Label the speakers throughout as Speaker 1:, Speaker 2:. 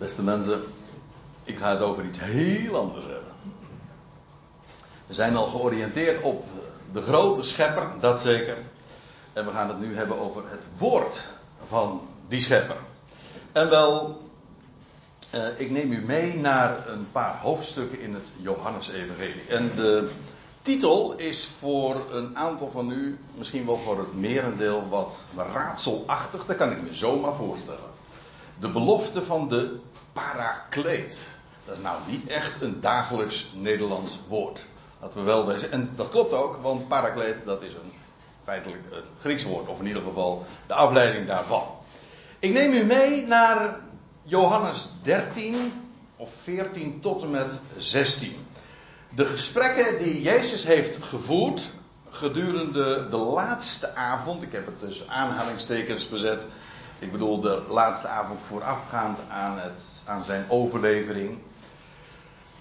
Speaker 1: Beste mensen, ik ga het over iets heel anders hebben. We zijn al georiënteerd op de grote schepper, dat zeker. En we gaan het nu hebben over het woord van die schepper. En wel, eh, ik neem u mee naar een paar hoofdstukken in het Johannesevangelie. En de titel is voor een aantal van u, misschien wel voor het merendeel, wat raadselachtig. Dat kan ik me zomaar voorstellen. De belofte van de parakleet. Dat is nou niet echt een dagelijks Nederlands woord. Dat we wel wezen. En dat klopt ook, want parakleet dat is een, feitelijk een Grieks woord. Of in ieder geval de afleiding daarvan. Ik neem u mee naar Johannes 13 of 14 tot en met 16. De gesprekken die Jezus heeft gevoerd gedurende de laatste avond. Ik heb het dus aanhalingstekens bezet ik bedoel de laatste avond voorafgaand aan, het, aan zijn overlevering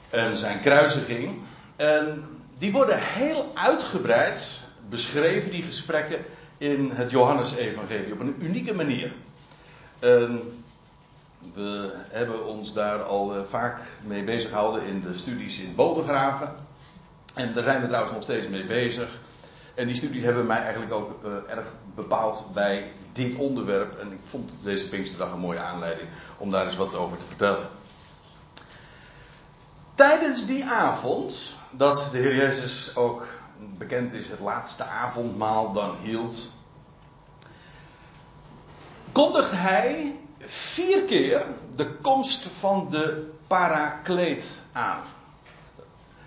Speaker 1: en zijn kruisiging. En die worden heel uitgebreid beschreven, die gesprekken, in het Johannesevangelie op een unieke manier. En we hebben ons daar al eh, vaak mee bezig gehouden in de studies in Bodegraven. En daar zijn we trouwens nog steeds mee bezig. En die studies hebben mij eigenlijk ook uh, erg bepaald bij dit onderwerp. En ik vond deze Pinksterdag een mooie aanleiding om daar eens wat over te vertellen. Tijdens die avond, dat de Heer Jezus ook bekend is, het laatste avondmaal dan hield, kondigt hij vier keer de komst van de parakleet aan.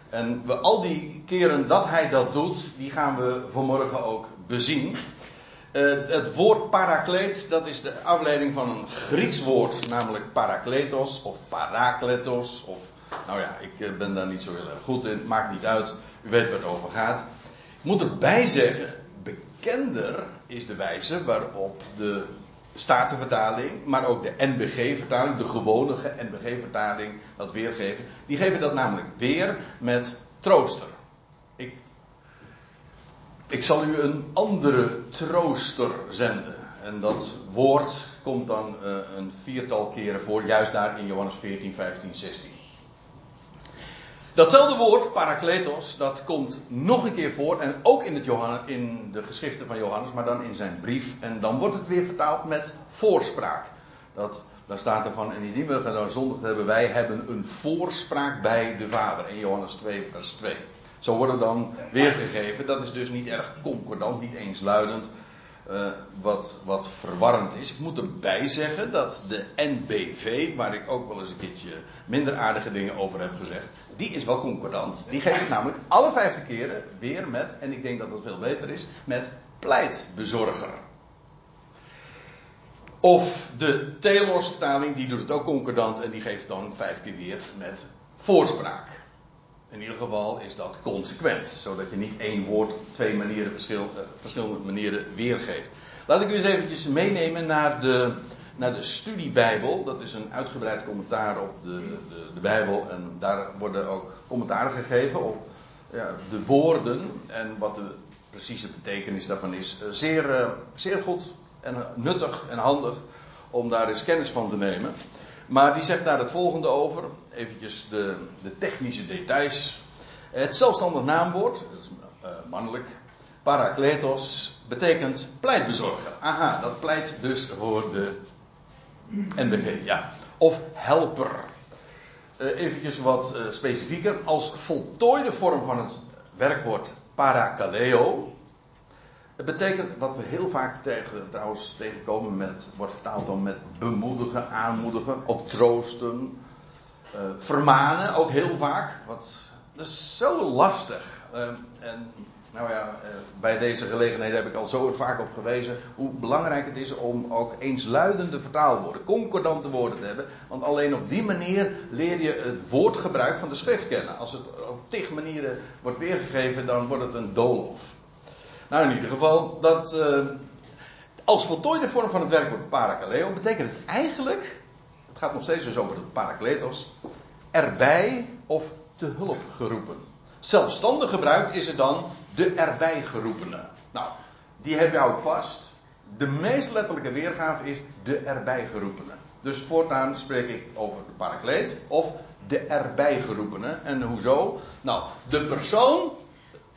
Speaker 1: En we, al die keren dat hij dat doet, die gaan we vanmorgen ook bezien. Uh, het woord parakleet, dat is de afleiding van een Grieks woord, namelijk parakletos of parakletos. Of, nou ja, ik eh, ben daar niet zo heel erg goed in, maakt niet uit, u weet waar het over gaat. Ik moet erbij zeggen, bekender is de wijze waarop de Statenvertaling, maar ook de NBG-vertaling, de gewone NBG-vertaling, dat weergeven. Die geven dat namelijk weer met trooster. Ik, ik zal u een andere trooster zenden. En dat woord komt dan uh, een viertal keren voor, juist daar in Johannes 14, 15, 16. Datzelfde woord, parakletos, dat komt nog een keer voor. En ook in, het Johannes, in de geschriften van Johannes, maar dan in zijn brief. En dan wordt het weer vertaald met voorspraak. Dat, daar staat er van, en die we gezondigd hebben, wij hebben een voorspraak bij de Vader. In Johannes 2, vers 2. Zo wordt het dan weergegeven. Dat is dus niet erg concordant, niet eensluidend. Uh, wat, wat verwarrend is. Ik moet erbij zeggen dat de NBV, waar ik ook wel eens een keertje minder aardige dingen over heb gezegd, die is wel concordant. Die geeft het namelijk alle vijfde keren weer met, en ik denk dat dat veel beter is, met pleitbezorger. Of de Taylors vertaling, die doet het ook concordant en die geeft dan vijf keer weer met voorspraak. In ieder geval is dat consequent, zodat je niet één woord twee manieren, uh, verschillende manieren weergeeft. Laat ik u eens eventjes meenemen naar de, naar de studiebijbel. Dat is een uitgebreid commentaar op de, de, de Bijbel. En daar worden ook commentaren gegeven op ja, de woorden en wat de precieze betekenis daarvan is. Uh, zeer, uh, zeer goed en nuttig en handig om daar eens kennis van te nemen. Maar die zegt daar het volgende over. Eventjes de, de technische details. Het zelfstandig naamwoord, dat is uh, mannelijk. Parakletos betekent pleitbezorger. Aha, dat pleit dus voor de NBG, ja. Of helper. Uh, eventjes wat uh, specifieker. Als voltooide vorm van het werkwoord parakaleo het betekent, wat we heel vaak trouwens tegenkomen, met, wordt vertaald dan met bemoedigen, aanmoedigen, ook troosten, uh, vermanen, ook heel vaak. Wat, dat is zo lastig. Uh, en nou ja, uh, bij deze gelegenheid heb ik al zo vaak op gewezen hoe belangrijk het is om ook eensluidende vertaalwoorden, concordante woorden te hebben. Want alleen op die manier leer je het woordgebruik van de schrift kennen. Als het op tig manieren wordt weergegeven, dan wordt het een doolhof. Nou, in ieder geval, dat uh, als voltooide vorm van het werkwoord parakaleo betekent het eigenlijk, het gaat nog steeds dus over het parakletos, erbij of te hulp geroepen. Zelfstandig gebruikt is het dan de erbij geroepene. Nou, die heb je ook vast. De meest letterlijke weergave is de erbij geroepene. Dus voortaan spreek ik over de parakleet of de erbijgeroepenen. En hoezo? Nou, de persoon,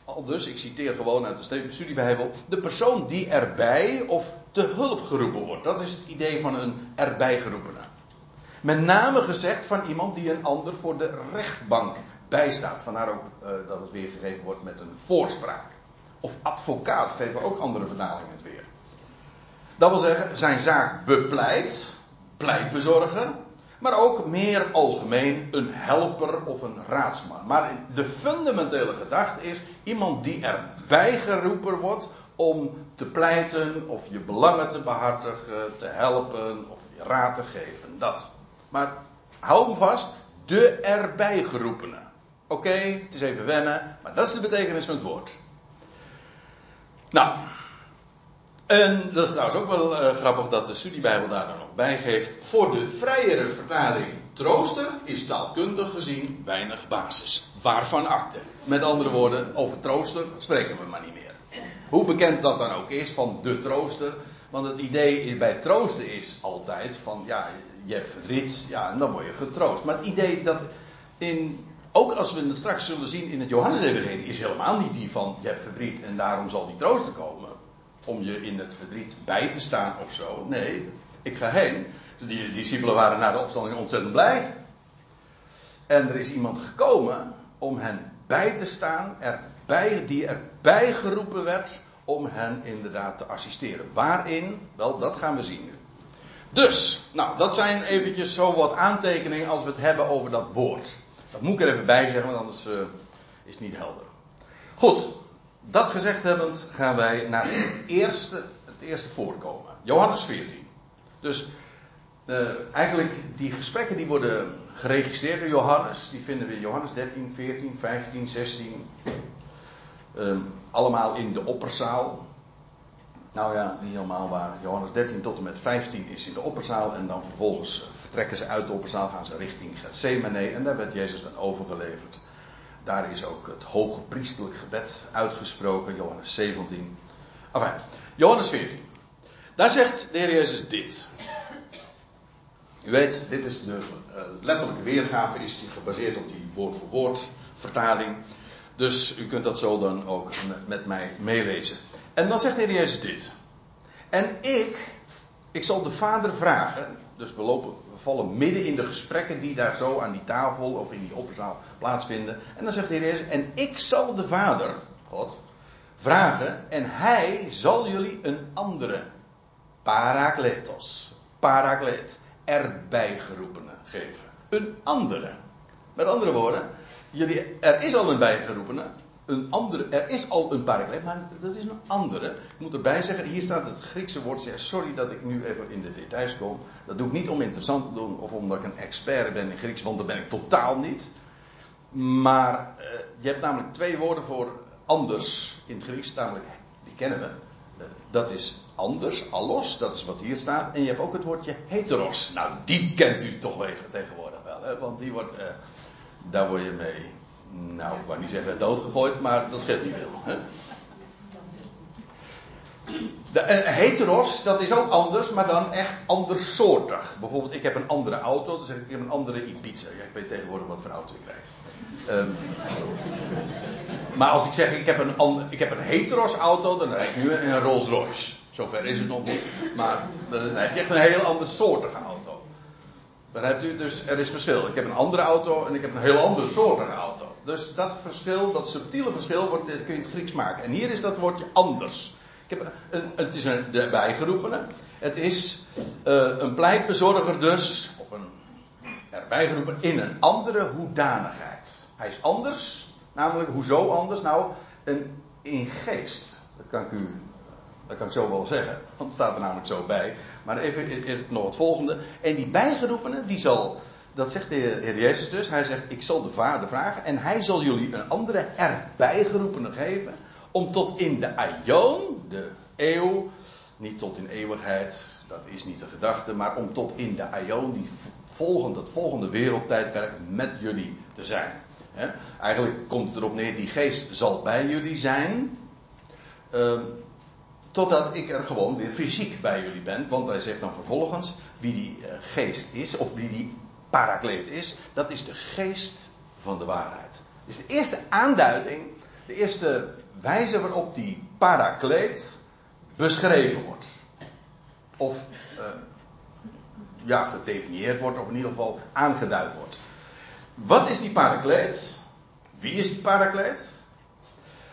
Speaker 1: al dus, ik citeer gewoon uit de studiebijbel, de persoon die erbij of te hulp geroepen wordt. Dat is het idee van een erbijgeroepene. Met name gezegd van iemand die een ander voor de rechtbank bijstaat. Vandaar ook uh, dat het weergegeven wordt met een voorspraak. Of advocaat geven ook andere vertalingen het weer. Dat wil zeggen, zijn zaak bepleit, pleitbezorger, maar ook meer algemeen een helper of een raadsman. Maar de fundamentele gedachte is iemand die erbij geroepen wordt om te pleiten of je belangen te behartigen, te helpen of je raad te geven. Dat. Maar hou hem vast, de erbij geroepene. Oké, het is even wennen, maar dat is de betekenis van het woord. Nou, en dat is trouwens ook wel uh, grappig dat de studiebijbel daar dan nog bij geeft. Voor de vrijere vertaling trooster is taalkundig gezien weinig basis. Waarvan akte? Met andere woorden, over trooster spreken we maar niet meer. Hoe bekend dat dan ook is van de trooster. Want het idee bij troosten is altijd van ja, je hebt verdriet, ja, en dan word je getroost. Maar het idee dat in, ook als we het straks zullen zien in het Johannes-evangelie, is helemaal niet die van je hebt verdriet en daarom zal die troosten komen om je in het verdriet bij te staan of zo. Nee, ik ga heen. Die discipelen waren na de opstanding ontzettend blij. En er is iemand gekomen om hen bij te staan, erbij, die erbij geroepen werd om hen inderdaad te assisteren. Waarin? Wel, dat gaan we zien nu. Dus, nou, dat zijn eventjes zo wat aantekeningen als we het hebben over dat woord. Dat moet ik er even bij zeggen, want anders uh, is het niet helder. Goed, dat gezegd hebbend gaan wij naar het eerste, het eerste voorkomen. Johannes 14. Dus uh, eigenlijk die gesprekken die worden geregistreerd door Johannes, die vinden we in Johannes 13, 14, 15, 16. Um, allemaal in de opperzaal. Nou ja, niet helemaal waar. Johannes 13 tot en met 15 is in de opperzaal. En dan vervolgens vertrekken ze uit de opperzaal, gaan ze richting Gethsemane. En daar werd Jezus dan overgeleverd. Daar is ook het hoge priestelijk gebed uitgesproken, Johannes 17. Enfin, Johannes 14. Daar zegt de Heer Jezus dit. U weet, dit is de uh, letterlijke weergave, is die gebaseerd op die woord voor woord vertaling. Dus u kunt dat zo dan ook met mij meelezen. En dan zegt de Heer Jezus dit. En ik, ik zal de Vader vragen. Dus we lopen vallen midden in de gesprekken die daar zo aan die tafel of in die opperzaal plaatsvinden. En dan zegt de Heer en ik zal de Vader, God, vragen en hij zal jullie een andere parakletos, parakleet, erbij geroepene geven. Een andere. Met andere woorden, jullie, er is al een bijgeroepene, een andere, er is al een parakleet, maar dat is een andere. Ik moet erbij zeggen, hier staat het Griekse woord. sorry dat ik nu even in de details kom. Dat doe ik niet om interessant te doen of omdat ik een expert ben in Grieks, want dat ben ik totaal niet. Maar uh, je hebt namelijk twee woorden voor anders in het Grieks, namelijk, die kennen we. Uh, dat is anders, allos, dat is wat hier staat. En je hebt ook het woordje heteros. Nou, die kent u toch tegenwoordig wel, want die wordt, uh, daar word je mee nou, ik wou niet zeggen doodgegooid, maar dat scheelt niet veel. Hè? De, uh, heteros, dat is ook anders, maar dan echt andersoortig. Bijvoorbeeld, ik heb een andere auto, dan zeg ik, ik heb een andere Ibiza. Ja, ik weet tegenwoordig wat voor auto ik krijg. Um, maar als ik zeg, ik heb een, ander, ik heb een heteros auto, dan rijd ik nu een Rolls Royce. Zover is het nog niet. Maar dan heb je echt een heel andersoortige auto. Dan hebt u dus, er is verschil. Ik heb een andere auto en ik heb een heel andere soortige auto. Dus dat verschil, dat subtiele verschil, wordt, kun je in het Grieks maken. En hier is dat woordje anders. Ik heb een, het is een de bijgeroepene. Het is uh, een pleitbezorger dus, of een erbijgeroepen, in een andere hoedanigheid. Hij is anders, namelijk hoezo anders? Nou, een, in geest. Dat kan ik u dat kan ik zo wel zeggen, want het staat er namelijk zo bij. Maar even is nog het volgende. En die bijgeroepene, die zal dat zegt de Heer Jezus dus. Hij zegt: Ik zal de Vader vragen en hij zal jullie een andere erbijgeroepene geven. Om tot in de aion, de eeuw, niet tot in eeuwigheid, dat is niet de gedachte, maar om tot in de aion, die volgende, het volgende wereldtijdperk, met jullie te zijn. eigenlijk komt het erop neer: die geest zal bij jullie zijn. Uh, Totdat ik er gewoon weer fysiek bij jullie ben. Want hij zegt dan vervolgens wie die eh, geest is, of wie die parakleet is. Dat is de geest van de waarheid. Dat is de eerste aanduiding, de eerste wijze waarop die parakleet beschreven wordt. Of uh, ja, gedefinieerd wordt, of in ieder geval aangeduid wordt. Wat is die parakleet? Wie is die parakleet?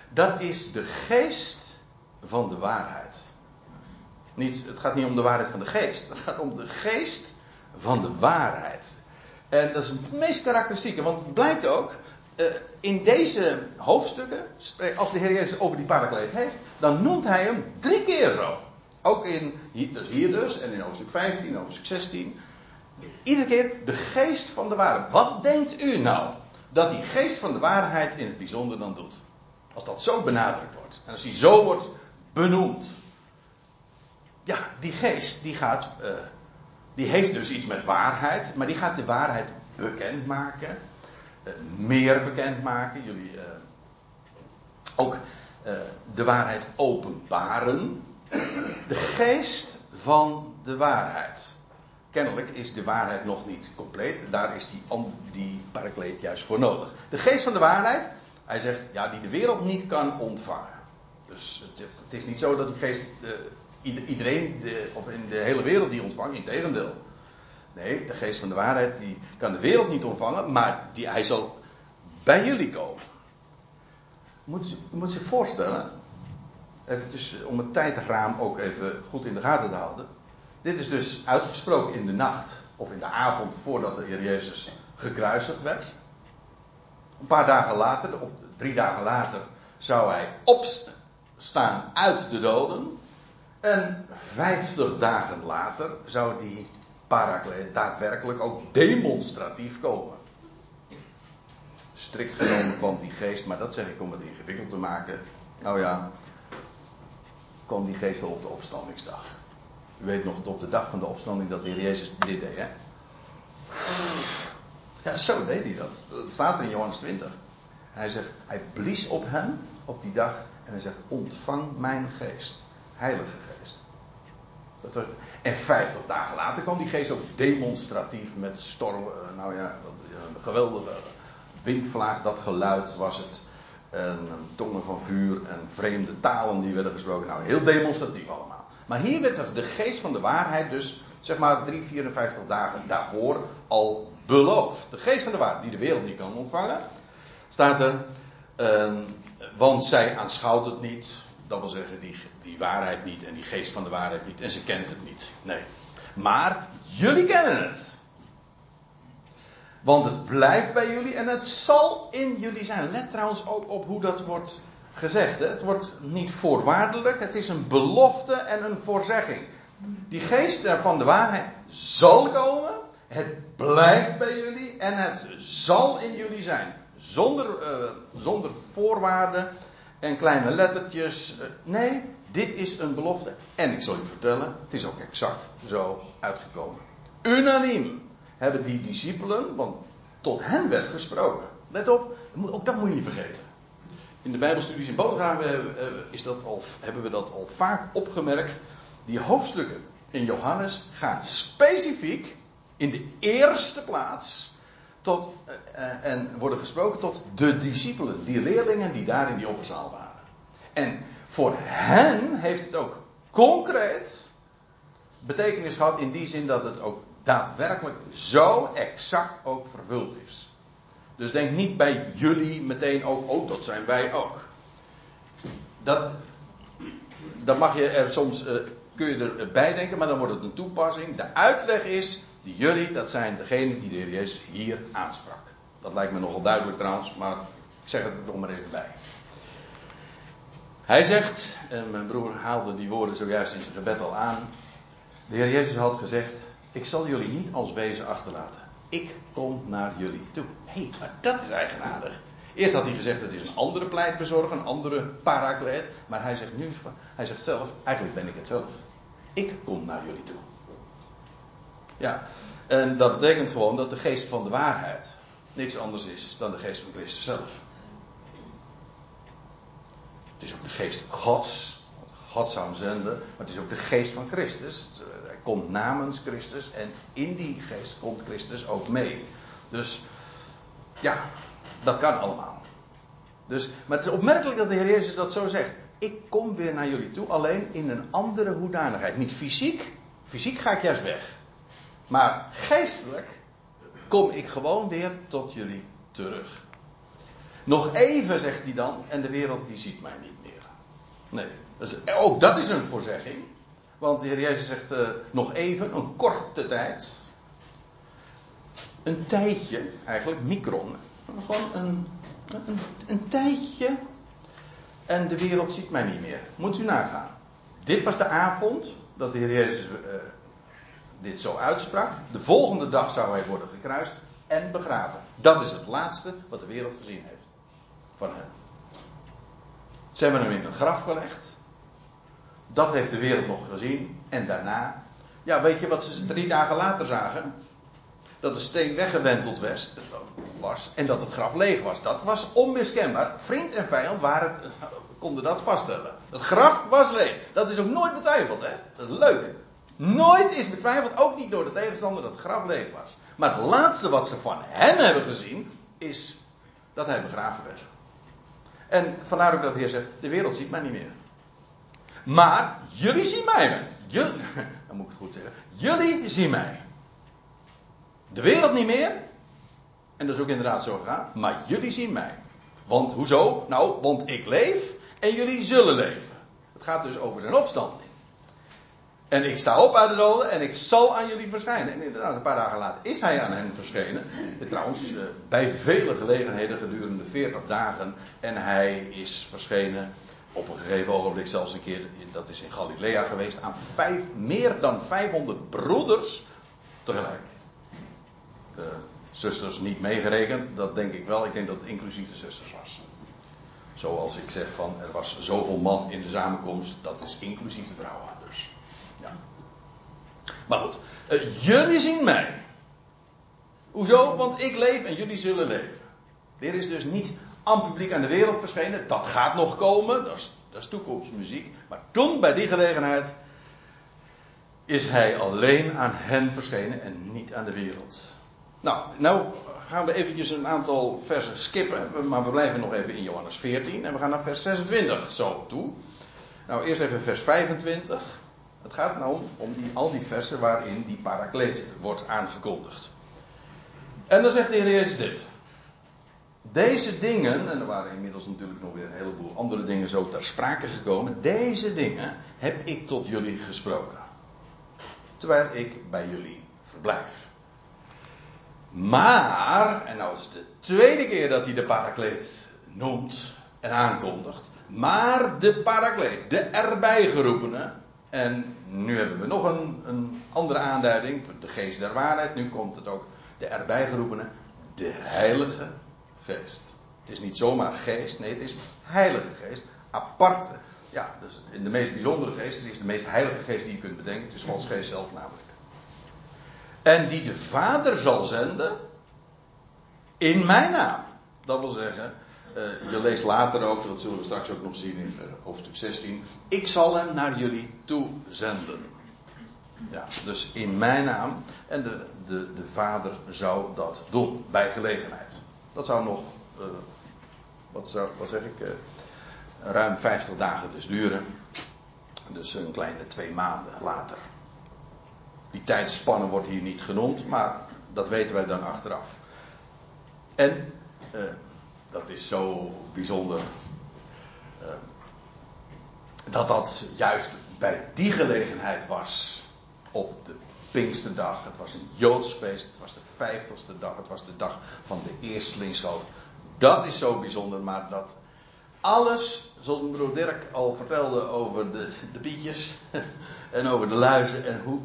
Speaker 1: Dat is de geest van de waarheid. Niet, het gaat niet om de waarheid van de geest. Het gaat om de geest van de waarheid. En dat is het meest karakteristieke, want het blijkt ook. Uh, in deze hoofdstukken, als de Heer Jezus over die parakleet heeft, dan noemt hij hem drie keer zo. Ook in, dus hier dus, en in hoofdstuk 15, hoofdstuk 16. Iedere keer de geest van de waarheid. Wat denkt u nou dat die geest van de waarheid in het bijzonder dan doet? Als dat zo benadrukt wordt. En als die zo wordt benoemd. Ja, die geest die gaat. Die heeft dus iets met waarheid. Maar die gaat de waarheid bekendmaken. Uh, meer bekendmaken. Jullie. Uh, ook de waarheid openbaren. De geest van de waarheid. Kennelijk is de waarheid nog niet compleet. Daar is die, die parakleet juist voor nodig. De geest van de waarheid, hij zegt, ja, die de wereld niet kan ontvangen. Dus het, is niet zo dat die geest iedereen, de, of in de hele wereld die ontvangt, integendeel. Nee, de geest van de waarheid die kan de wereld niet ontvangen, maar die, hij zal bij jullie komen. Moet, u moet zich voorstellen, eventjes om het tijdraam ook even goed in de gaten te houden. Dit is dus uitgesproken in de nacht of in de avond voordat de Heer Jezus gekruisigd werd. Een paar dagen later, drie dagen later, zou hij opstaan uit de doden. En vijftig dagen later zou die parakleet daadwerkelijk ook demonstratief komen. Strikt genomen kwam die geest, maar dat zeg ik om het ingewikkeld te maken. Nou ja, kwam die geest al op de opstandingsdag. U weet nog op de dag van de opstanding dat de Heer Jezus dit deed, hè? Ja, zo deed hij dat. Dat staat in Johannes 20. Hij zegt, hij blies op hen op die dag en hij zegt, ontvang mijn geest. Heilige geest. Dat en vijftig dagen later kwam die geest ook demonstratief met storm. Eh, nou ja, een geweldige windvlaag, dat geluid was het. En tongen van vuur en vreemde talen die werden gesproken. Nou, heel demonstratief allemaal. Maar hier werd er de geest van de waarheid dus, zeg maar 3, 54 dagen daarvoor al beloofd. De geest van de waarheid, die de wereld niet kan ontvangen. Staat er, uh, want zij aanschouwt het niet. Dat wil zeggen, die, die waarheid niet en die geest van de waarheid niet. En ze kent het niet. Nee. Maar jullie kennen het. Want het blijft bij jullie en het zal in jullie zijn. Let trouwens ook op hoe dat wordt gezegd. Hè? Het wordt niet voorwaardelijk, het is een belofte en een voorzegging. Die geest van de waarheid zal komen, het blijft bij jullie en het zal in jullie zijn. Zonder, uh, zonder voorwaarden en kleine lettertjes. Uh, nee, dit is een belofte. En ik zal je vertellen, het is ook exact zo uitgekomen. Unaniem hebben die discipelen, want tot hen werd gesproken. Let op, ook dat moet je niet vergeten. In de Bijbelstudies in Bodegraven is dat al, hebben we dat al vaak opgemerkt. Die hoofdstukken in Johannes gaan specifiek in de eerste plaats tot, uh, en worden gesproken tot de discipelen, die leerlingen die daar in die opperzaal waren. En voor hen heeft het ook concreet betekenis gehad in die zin dat het ook daadwerkelijk zo exact ook vervuld is. Dus denk niet bij jullie meteen ook, oh dat zijn wij ook. Dat, dat mag je er soms, uh, kun je erbij denken, maar dan wordt het een toepassing. De uitleg is, die jullie, dat zijn degenen die de Heer Jezus hier aansprak. Dat lijkt me nogal duidelijk trouwens, maar ik zeg het er nog maar even bij. Hij zegt, en mijn broer haalde die woorden zojuist in zijn gebed al aan. De Heer Jezus had gezegd: Ik zal jullie niet als wezen achterlaten. Ik kom naar jullie toe. Hé, hey, maar dat is eigenaardig. Eerst had hij gezegd: Het is een andere pleitbezorger, een andere parakleet. Maar hij zegt nu, hij zegt zelf: Eigenlijk ben ik het zelf. Ik kom naar jullie toe. Ja, en dat betekent gewoon dat de geest van de waarheid niks anders is dan de geest van Christus zelf. Het is ook de geest Gods. God zou hem zenden, maar het is ook de geest van Christus. Hij komt namens Christus en in die geest komt Christus ook mee. Dus ja, dat kan allemaal. Dus, maar het is opmerkelijk dat de Heer Jezus dat zo zegt. Ik kom weer naar jullie toe, alleen in een andere hoedanigheid. Niet fysiek, fysiek ga ik juist weg. Maar geestelijk kom ik gewoon weer tot jullie terug. Nog even, zegt hij dan, en de wereld die ziet mij niet meer. Nee, ook dat is een voorzegging. Want de Heer Jezus zegt uh, nog even, een korte tijd. Een tijdje, eigenlijk, micron. Gewoon een, een, een tijdje. En de wereld ziet mij niet meer. Moet u nagaan. Dit was de avond dat de Heer Jezus uh, dit zo uitsprak. De volgende dag zou hij worden gekruist en begraven. Dat is het laatste wat de wereld gezien heeft van hem. Ze hebben hem in een graf gelegd. Dat heeft de wereld nog gezien. En daarna, ja, weet je wat ze drie dagen later zagen? Dat de steen weggewenteld was en dat het graf leeg was. Dat was onmiskenbaar. Vriend en vijand waren, konden dat vaststellen. Het graf was leeg. Dat is ook nooit betwijfeld, hè? Dat is leuk. Nooit is betwijfeld, ook niet door de tegenstander, dat het graf leeg was. Maar het laatste wat ze van hem hebben gezien, is dat hij begraven werd. En vandaar ook dat de Heer zegt: De wereld ziet mij niet meer. Maar jullie zien mij. Jullie, dan moet ik het goed zeggen. Jullie zien mij. De wereld niet meer. En dat is ook inderdaad zo gegaan. Maar jullie zien mij. Want hoezo? Nou, want ik leef en jullie zullen leven. Het gaat dus over zijn opstanding. En ik sta op uit de doden en ik zal aan jullie verschijnen. En inderdaad, een paar dagen later is hij aan hen verschenen. Trouwens, eh, bij vele gelegenheden gedurende 40 dagen. En hij is verschenen op een gegeven ogenblik zelfs een keer, dat is in Galilea geweest, aan meer dan 500 broeders tegelijk. De zusters niet meegerekend, dat denk ik wel. Ik denk dat het inclusief de zusters was. Zoals ik zeg van, er was zoveel man in de samenkomst, dat is inclusief de vrouwen. Maar goed, uh, jullie zien mij. Hoezo? Want ik leef en jullie zullen leven. Er is dus niet aan publiek aan de wereld verschenen. Dat gaat nog komen. Dat is, dat is toekomstmuziek. Maar toen, bij die gelegenheid, is hij alleen aan hen verschenen en niet aan de wereld. Nou, nou gaan we eventjes een aantal versen skippen. Maar we blijven nog even in Johannes 14. En we gaan naar vers 26 zo toe. Nou, eerst even vers 25. Het gaat nou om, die, al die versen waarin die parakleet wordt aangekondigd. En dan zegt de Heer Jezus dit. Deze dingen, en er waren inmiddels natuurlijk nog weer een heleboel andere dingen zo ter sprake gekomen. Deze dingen heb ik tot jullie gesproken. Terwijl ik bij jullie verblijf. Maar, en nou is het de tweede keer dat hij de parakleet noemt en aankondigt. Maar de parakleet, de erbij geroepene, en nu hebben we nog een, een andere aanduiding, de geest der waarheid. Nu komt het ook de erbij geroepene, de Heilige Geest. Het is niet zomaar geest, nee, het is Heilige Geest. Aparte, ja, dus in de meest bijzondere geest. Het is de meest heilige geest die je kunt bedenken. Het is Gods geest zelf namelijk. En die de Vader zal zenden in mijn naam. Dat wil zeggen, uh, je leest later ook, dat zullen we straks ook nog zien in hoofdstuk 16. Ik zal hem naar jullie toe zenden. Ja, dus in mijn naam. En de, de, de Vader zou dat doen, bij gelegenheid. Dat zou nog, uh, wat, zou, wat zeg ik, ruim 50 dagen dus duren. Dus een kleine twee maanden later. Die tijdspanne wordt hier niet genoemd, maar dat weten wij dan achteraf. En dat is zo bijzonder. Uh, dat dat juist bij die gelegenheid was. Op de Pinksterdag. Het was een Joods feest. Het was de vijftigste dag. Het was de dag van de eerstelingsschoof. Dat is zo bijzonder. Maar dat alles, zoals broer Dirk al vertelde over de, de pietjes. En over de luizen. En hoe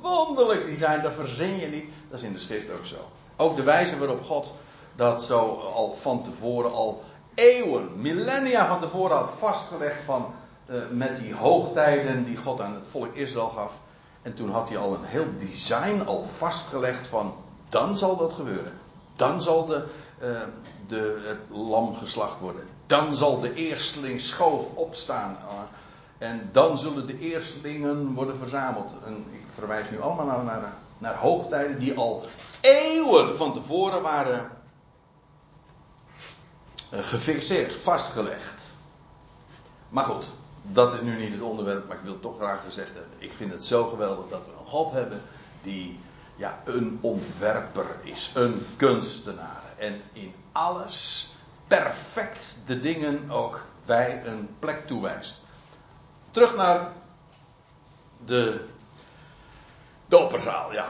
Speaker 1: wonderlijk die zijn. Dat verzin je niet. Dat is in de schrift ook zo. Ook de wijze waarop God dat zo al van tevoren, al eeuwen, millennia van tevoren had vastgelegd van, uh, met die hoogtijden die God aan het volk Israël gaf. En toen had hij al een heel design al vastgelegd van, dan zal dat gebeuren. Dan zal de, uh, de, het lam geslacht worden. Dan zal de eersteling schoof opstaan. En dan zullen de eerstelingen worden verzameld. En ik verwijs nu allemaal naar, naar, hoogtijden die al eeuwen van tevoren waren eh, gefixeerd, vastgelegd. Maar goed, dat is nu niet het onderwerp, maar ik wil toch graag gezegd hebben. Ik vind het zo geweldig dat we een God hebben die ja, een ontwerper is, een kunstenaar. En in alles perfect de dingen ook wij een plek toewijst. Terug naar de, de ja.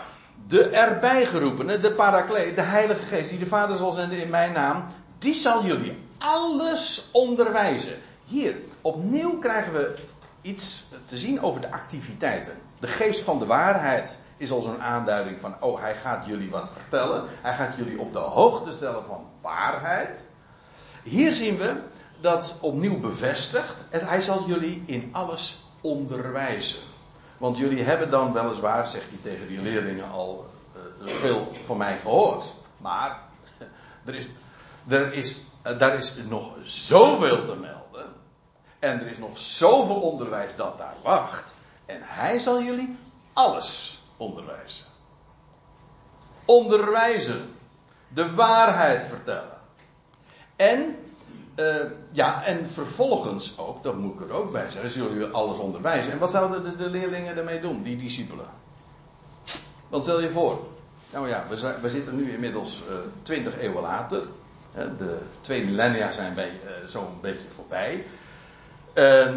Speaker 1: De erbij geroepene, de parakleet, de Heilige Geest, die de Vader zal zenden in mijn naam, die zal jullie alles onderwijzen. Hier, opnieuw krijgen we iets te zien over de activiteiten. De geest van de waarheid is al zo'n aanduiding van, oh, hij gaat jullie wat vertellen. Hij gaat jullie op de hoogte stellen van waarheid. Hier zien we dat opnieuw bevestigd. En hij zal jullie in alles onderwijzen. Want jullie hebben dan weliswaar, zegt hij tegen die leerlingen al, uh, veel van mij gehoord. Maar er is, er is, uh, is nog zoveel te melden. En er is nog zoveel onderwijs dat daar wacht. En hij zal jullie alles onderwijzen. Onderwijzen. De waarheid vertellen. En uh, ja, en vervolgens ook, dat moet ik er ook bij zeggen, zullen jullie alles onderwijzen. En wat zouden de, de leerlingen ermee doen, die discipelen? Wat stel je voor? Nou ja, we, we zitten nu inmiddels uh, twintig eeuwen later. De twee millennia zijn uh, zo'n beetje voorbij. Uh,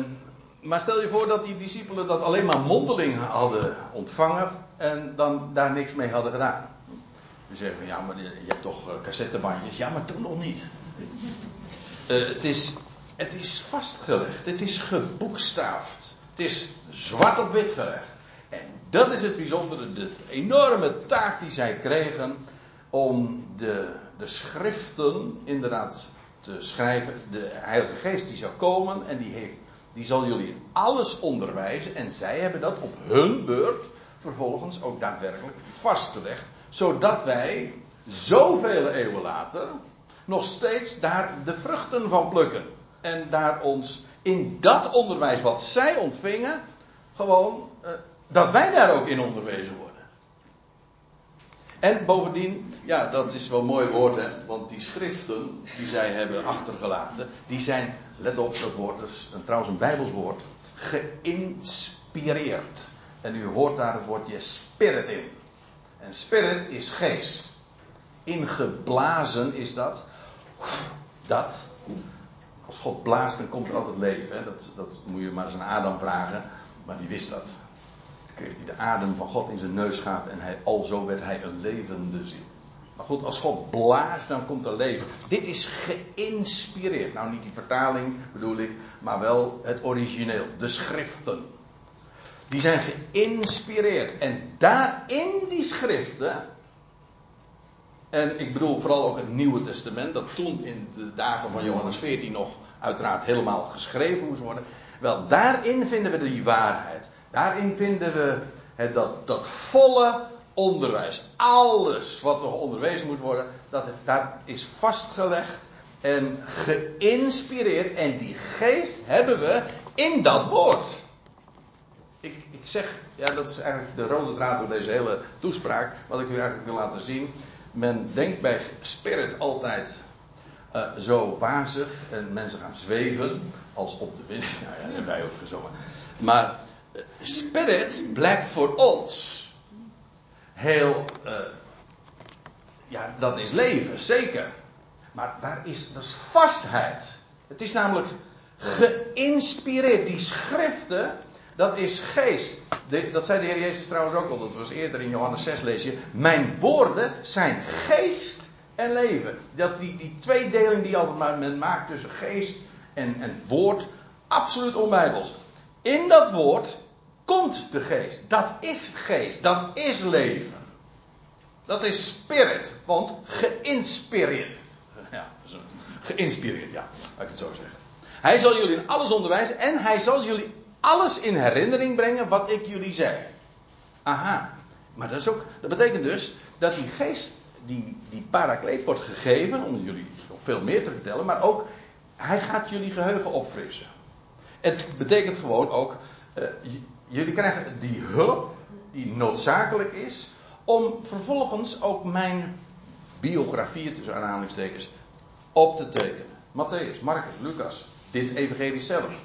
Speaker 1: maar stel je voor dat die discipelen dat alleen maar mondeling hadden ontvangen en dan daar niks mee hadden gedaan. Je zeggen van ja, maar je hebt toch cassettebandjes. Ja, maar toen nog niet. Uh, het, is, het is vastgelegd, het is geboekstaafd, het is zwart op wit gelegd. En dat is het bijzondere, de enorme taak die zij kregen om de, de schriften inderdaad te schrijven. De Heilige Geest die zou komen en die, heeft, die zal jullie alles onderwijzen. En zij hebben dat op hun beurt vervolgens ook daadwerkelijk vastgelegd. Zodat wij zoveel eeuwen later nog steeds daar de vruchten van plukken. En daar ons in dat onderwijs wat zij ontvingen, gewoon uh, dat wij daar ook in onderwezen worden. En bovendien, ja, dat is wel mooi woord, want die schriften die zij hebben achtergelaten, die zijn, let op, dat woord is trouwens een Bijbels woord, geïnspireerd. En u hoort daar het woordje spirit in. En spirit is geest. Ingeblazen is dat. Dat. Als God blaast, dan komt er altijd leven. Hè? Dat, dat moet je maar eens aan Adam vragen. Maar die wist dat. Kreeg hij de adem van God in zijn neus gaat. En hij, alzo werd hij een levende ziel. Maar goed, als God blaast, dan komt er leven. Dit is geïnspireerd. Nou, niet die vertaling bedoel ik, maar wel het origineel. De schriften. Die zijn geïnspireerd. En daar in die schriften en ik bedoel vooral ook het Nieuwe Testament, dat toen in de dagen van Johannes 14 nog uiteraard helemaal geschreven moest worden. Wel, daarin vinden we die waarheid. Daarin vinden we dat, dat volle onderwijs. Alles wat nog onderwezen moet worden, dat, dat is vastgelegd en geïnspireerd. En die geest hebben we in dat woord. Ik, ik zeg, ja, dat is eigenlijk de rode draad door deze hele toespraak, wat ik u eigenlijk wil laten zien men denkt bij spirit altijd uh, zo wazig en mensen gaan zweven als op de wind. Nou ja, hebben wij ook gezongen. Maar spirit blijkt voor ons heel, uh, ja, dat is leven, zeker. Maar daar is, dat is vastheid. Het is namelijk geïnspireerd. Die schriften, dat is geest. Dat zei de Heer Jezus trouwens ook al. Dat was eerder in Johannes 6 lees je. Mijn woorden zijn geest en leven. Dat die, die tweedeling die altijd men maakt tussen geest en, en woord. Absoluut onbijbels. In dat woord komt de geest. Dat is geest. Dat is leven. Dat is spirit. Want geïnspireerd. Ja, geïnspireerd, ja. Laat ik het zo zeggen. Hij zal jullie in alles onderwijzen en hij zal jullie alles in herinnering brengen wat ik jullie zei. Aha. Maar dat, is ook, dat betekent dus dat die geest, die, die parakleet wordt gegeven, om jullie nog veel meer te vertellen, maar ook hij gaat jullie geheugen opfrissen. Het betekent gewoon ook, uh, jullie krijgen die hulp die noodzakelijk is om vervolgens ook mijn biografie tussen aanhalingstekens op te tekenen. Matthäus, Marcus, Lucas, dit evangelie zelf.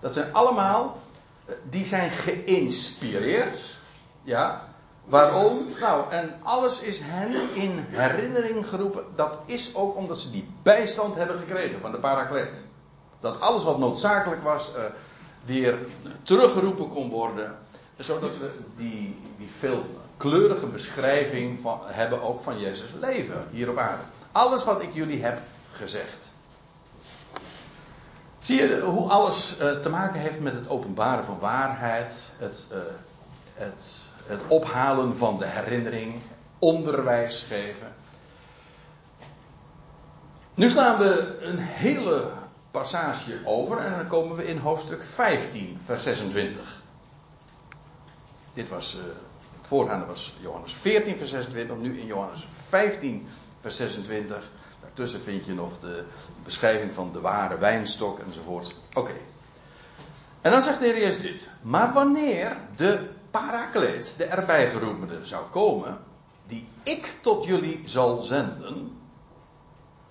Speaker 1: Dat zijn allemaal, eh, die zijn geïnspireerd. Ja, waarom? Nou, en alles is hen in herinnering geroepen. Dat is ook omdat ze die bijstand hebben gekregen van de parakleet. Dat alles wat noodzakelijk was, uh, weer teruggeroepen kon worden. Zodat we die, die veelkleurige beschrijving van, hebben ook van Jezus leven hier op aarde. Alles wat ik jullie heb gezegd. Zie je hoe alles uh, te maken heeft met het openbaren van waarheid, het, uh, het, het ophalen van de herinnering, onderwijs geven. Nu slaan we een hele passage over en dan komen we in hoofdstuk 15, vers 26. Dit was, uh, het voorgaande was Johannes 14, vers 26, nu in Johannes 15, vers 26. Daartussen vind je nog de beschrijving van de ware wijnstok enzovoort. Oké. En dan zegt de Heer Jezus dit. Maar wanneer de parakleet, de erbij geroepene, zou komen, die ik tot jullie zal zenden.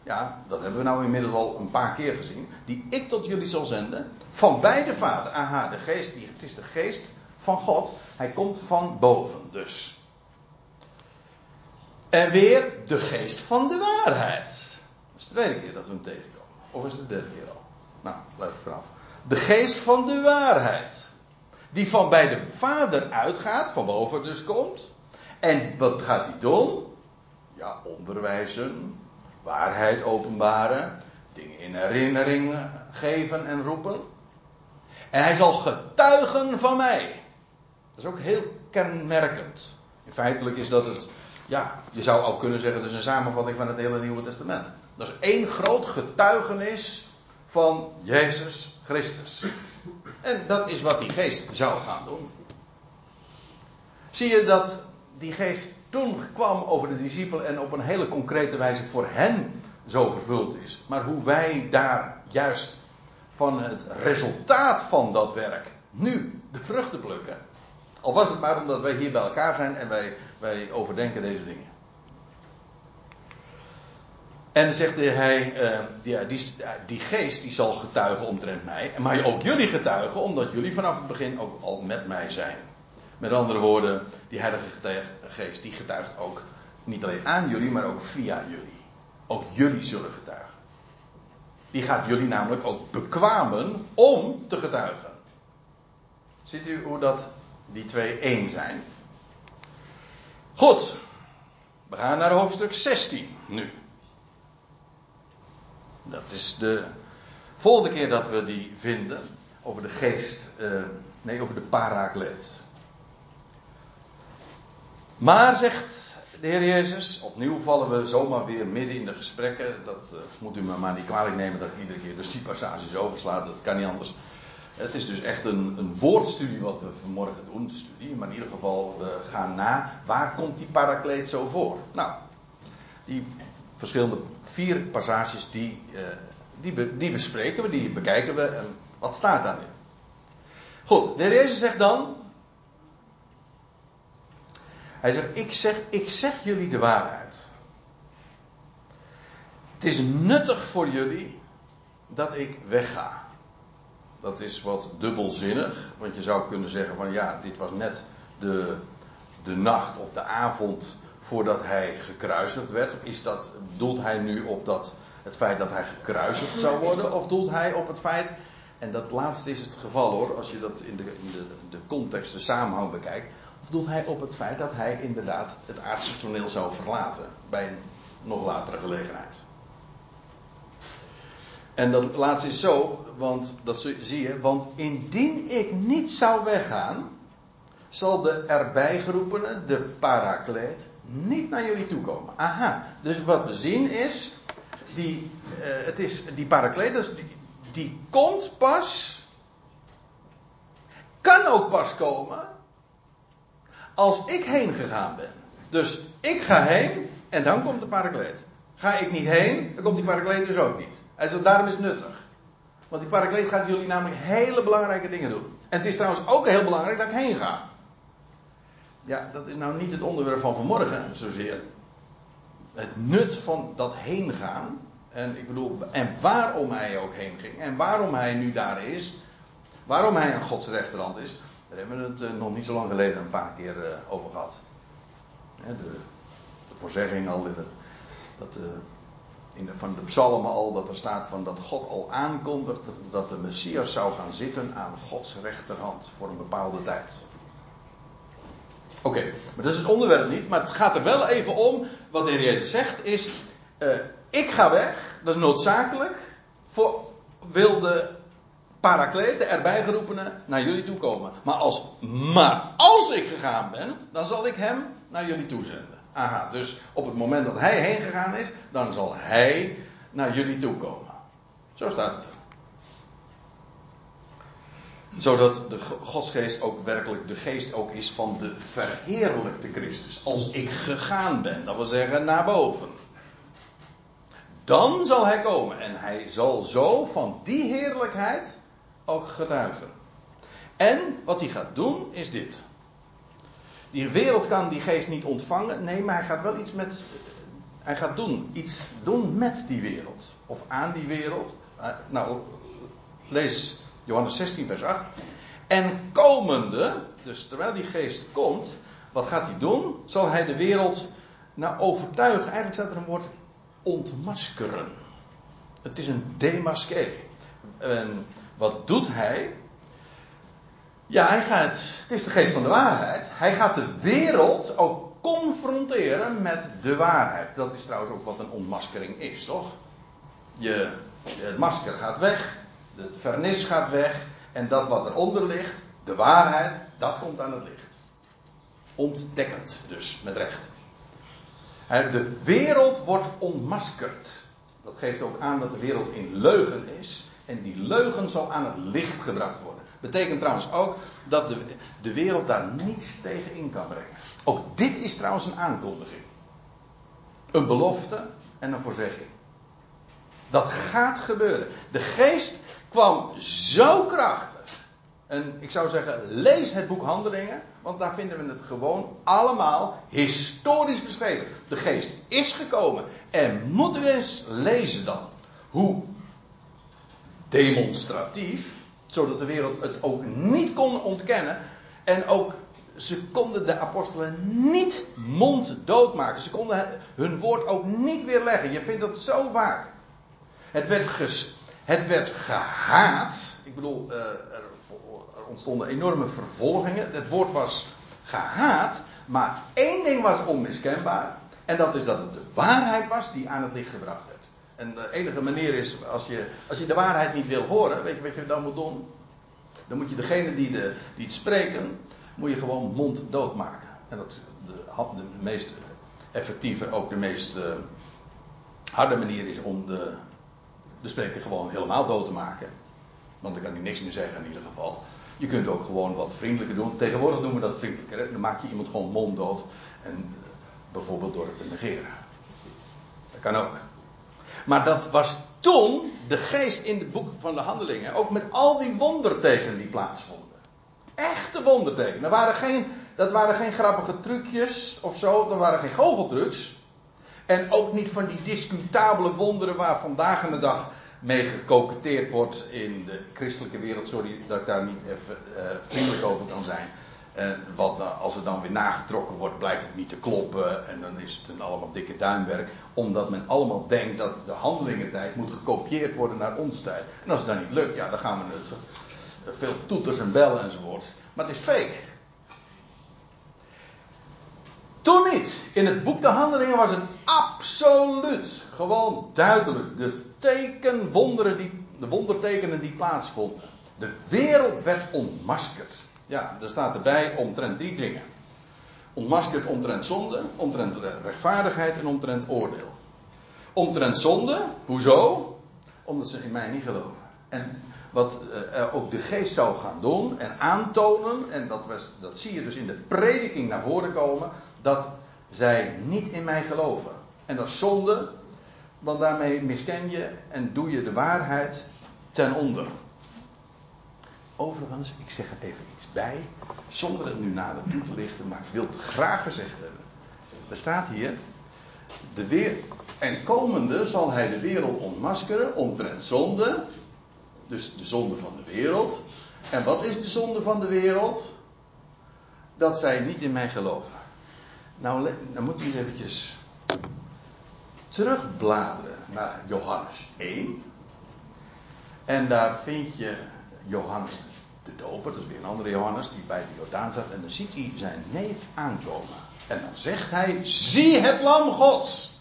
Speaker 1: Ja, dat hebben we nou inmiddels al een paar keer gezien. Die ik tot jullie zal zenden. Van bij de Vader. Aha, de geest, die, het is de geest van God. Hij komt van boven dus. En weer de geest van de waarheid. Dat is de tweede keer dat we hem tegenkomen. Of is het de derde keer al? Nou, blijf vanaf. De geest van de waarheid. Die van bij de Vader uitgaat, van boven dus komt. En wat gaat hij doen? Ja, onderwijzen, waarheid openbaren, dingen in herinnering geven en roepen. En hij zal getuigen van mij. Dat is ook heel kenmerkend. Feitelijk is dat het, ja, je zou ook kunnen zeggen, het is een samenvatting van het hele Nieuwe Testament. Dat is één groot getuigenis van Jezus Christus. En dat is wat die geest zou gaan doen. Zie je dat die geest toen kwam over de discipelen en op een hele concrete wijze voor hen zo vervuld is. Maar hoe wij daar juist van het resultaat van dat werk nu de vruchten plukken. Al was het maar omdat wij hier bij elkaar zijn en wij, wij overdenken deze dingen. En zegt hij, uh, ja, die, die, geest die zal getuigen omtrent mij. Maar ook jullie getuigen, omdat jullie vanaf het begin ook al met mij zijn. Met andere woorden, die heilige geest die getuigt ook niet alleen aan jullie, maar ook via jullie. Ook jullie zullen getuigen. Die gaat jullie namelijk ook bekwamen om te getuigen. Ziet u hoe dat die twee één zijn? Goed, we gaan naar hoofdstuk 16 nu. Dat is de volgende keer dat we die vinden. Over de geest. Uh, nee, over de parakleet. Maar, zegt de Heer Jezus, opnieuw vallen we zomaar weer midden in de gesprekken. Dat uh, moet u me maar niet kwalijk nemen dat ik iedere keer dus die passages oversla. Dat kan niet anders. Het is dus echt een, een woordstudie wat we vanmorgen doen. Studie, maar in ieder geval, we gaan na. Waar komt die parakleet zo voor? Nou, die verschillende vier passages die, uh, die, die bespreken we, die bekijken we. En wat staat daar nu? Goed, de heer Jezus zegt dan. Hij zegt, ik zeg, ik zeg jullie de waarheid. Het is nuttig voor jullie dat ik wegga. Dat is wat dubbelzinnig, want je zou kunnen zeggen van ja, dit was net de, de nacht of de avond voordat hij gekruisigd werd? Is dat, doelt hij nu op dat, het feit dat hij gekruisigd zou worden? Of doelt hij op het feit, en dat laatste is het geval hoor, als je dat in de, in de, de context, de samenhang bekijkt. Of hij op het feit dat hij inderdaad het aardse toneel zou verlaten bij een nog latere gelegenheid? En dat laatste is zo, want dat zie je, want indien ik niet zou weggaan, zal de erbij geroepene, de parakleet, niet naar jullie toe komen. Aha, dus wat we zien is, die, uh, het is die parakletos, die, die komt pas, kan ook pas komen, als ik heen gegaan ben. Dus ik ga heen en dan komt de parakleet. Ga ik niet heen, dan komt die parakleet dus ook niet. Hij zegt, daarom is het nuttig. Want die parakleet gaat jullie namelijk hele belangrijke dingen doen. En het is trouwens ook heel belangrijk dat ik heen ga. Ja, dat is nou niet het onderwerp van vanmorgen zozeer. Het nut van dat heen gaan. En ik bedoel, en waarom hij ook heen ging. En waarom hij nu daar is. Waarom hij aan Gods rechterhand is. Daar hebben we het eh, nog niet zo lang geleden een paar keer eh, over gehad. De, de voorzegging al dat, eh, in de, van de psalmen al, dat er staat van dat God al aankondigt dat de Messias zou gaan zitten aan Gods rechterhand voor een bepaalde tijd. Oké, maar dat is het onderwerp niet, maar het gaat er wel even om, wat de Heer Jezus zegt is, ik ga weg, dat is noodzakelijk, voor, wil de parakleet, de erbij geroepene, naar jullie toe komen. Maar als, maar als ik gegaan ben, dan zal ik hem naar jullie toezenden. Aha, dus op het moment dat hij heen gegaan is, dan zal hij naar jullie toe komen. Zo staat het er. Zodat de Godsgeest ook werkelijk de geest ook is van de verheerlijkte Christus. Als ik gegaan ben, dat wil zeggen naar boven. Dan zal hij komen en hij zal zo van die heerlijkheid ook getuigen. En wat hij gaat doen is dit. Die wereld kan die geest niet ontvangen. Nee, maar hij gaat wel iets met. Hij gaat doen. Iets doen met die wereld. Of aan die wereld. Eh, nou, lees Johannes 16, vers 8. En komende, dus terwijl die geest komt, wat gaat hij doen? Zal hij de wereld nou overtuigen? Eigenlijk staat er een woord ontmaskeren. Het is een demasqué. En wat doet hij? Ja, hij gaat, het is de geest van de waarheid. Hij gaat de wereld ook confronteren met de waarheid. Dat is trouwens ook wat een ontmaskering is, toch? Je, het masker gaat weg, het vernis gaat weg. En dat wat eronder ligt, de waarheid, dat komt aan het licht. Ontdekkend dus, met recht. De wereld wordt ontmaskerd. Dat geeft ook aan dat de wereld in leugen is. En die leugen zal aan het licht gebracht worden. Betekent trouwens ook dat de, de wereld daar niets tegen in kan brengen. Ook dit is trouwens een aankondiging. Een belofte en een voorzegging. Dat gaat gebeuren. De geest kwam zo krachtig. En ik zou zeggen, lees het boek Handelingen, want daar vinden we het gewoon allemaal historisch beschreven. De geest is gekomen. En moeten we eens lezen dan hoe demonstratief, zodat de wereld het ook niet kon ontkennen. En ook, ze konden de apostelen niet monddood maken. Ze konden hun woord ook niet weerleggen. Je vindt dat zo vaak. Het werd, ges, het werd gehaat. Ik bedoel, uh, er, ontstonden enorme vervolgingen. Het woord was gehaat. Maar één ding was onmiskenbaar. En dat is dat het de waarheid was die aan het licht gebracht werd. En de enige manier is, als je, als je de waarheid niet wil horen, weet je wat je dan moet doen? Dan moet je degene die, de, die het spreken, moet je gewoon monddood maken. En dat de, de meest effectieve, ook de meest uh, harde manier is om de, de spreker gewoon helemaal dood te maken. Want dan kan hij niks meer zeggen in ieder geval. Je kunt ook gewoon wat vriendelijker doen. Tegenwoordig doen we dat vriendelijker. Dan maak je iemand gewoon monddood. En uh, bijvoorbeeld door het te negeren. Dat kan ook. Maar dat was toen de geest in het boek van de handelingen. Ook met al die wondertekenen die plaatsvonden. Echte wondertekenen. Dat waren geen, dat waren geen grappige trucjes of zo. Dat waren geen goocheltrucs. En ook niet van die discutabele wonderen waar vandaag en de dag mee gecoqueteerd wordt in de christelijke wereld. Sorry dat ik daar niet even uh, vriendelijk over kan zijn. En wat, als het dan weer nagetrokken wordt, blijkt het niet te kloppen. En dan is het een allemaal dikke duimwerk. Omdat men allemaal denkt dat de handelingentijd moet gekopieerd worden naar ons tijd. En als het dan niet lukt, ja, dan gaan we het. Eh, veel toeters en bellen enzovoort. Maar het is fake. Toen niet. In het boek de handelingen was het absoluut. Gewoon duidelijk. De teken, wonderen die, de wondertekenen die plaatsvonden. De wereld werd ontmaskerd. Ja, er staat erbij omtrent drie dingen. Ontmaskerd omtrent zonde, omtrent rechtvaardigheid en omtrent oordeel. Omtrent zonde, hoezo? Omdat ze in mij niet geloven. En wat uh, ook de geest zou gaan doen en aantonen, en dat, was, dat zie je dus in de prediking naar voren komen, dat zij niet in mij geloven. En dat is zonde, want daarmee misken je en doe je de waarheid ten onder. Overigens, ik zeg er even iets bij, zonder het nu nader toe te lichten, maar ik wil het graag gezegd hebben. Er staat hier, de weer, en komende zal hij de wereld ontmaskeren omtrent zonde, dus de zonde van de wereld. En wat is de zonde van de wereld? Dat zij niet in mij geloven. Nou, dan moet je eens eventjes terugbladeren naar Johannes 1. En daar vind je Johannes de Doper, dat is weer een andere Johannes, die bij de Jordaan staat. En dan ziet hij zijn neef aankomen. En dan zegt hij, zie het lam gods.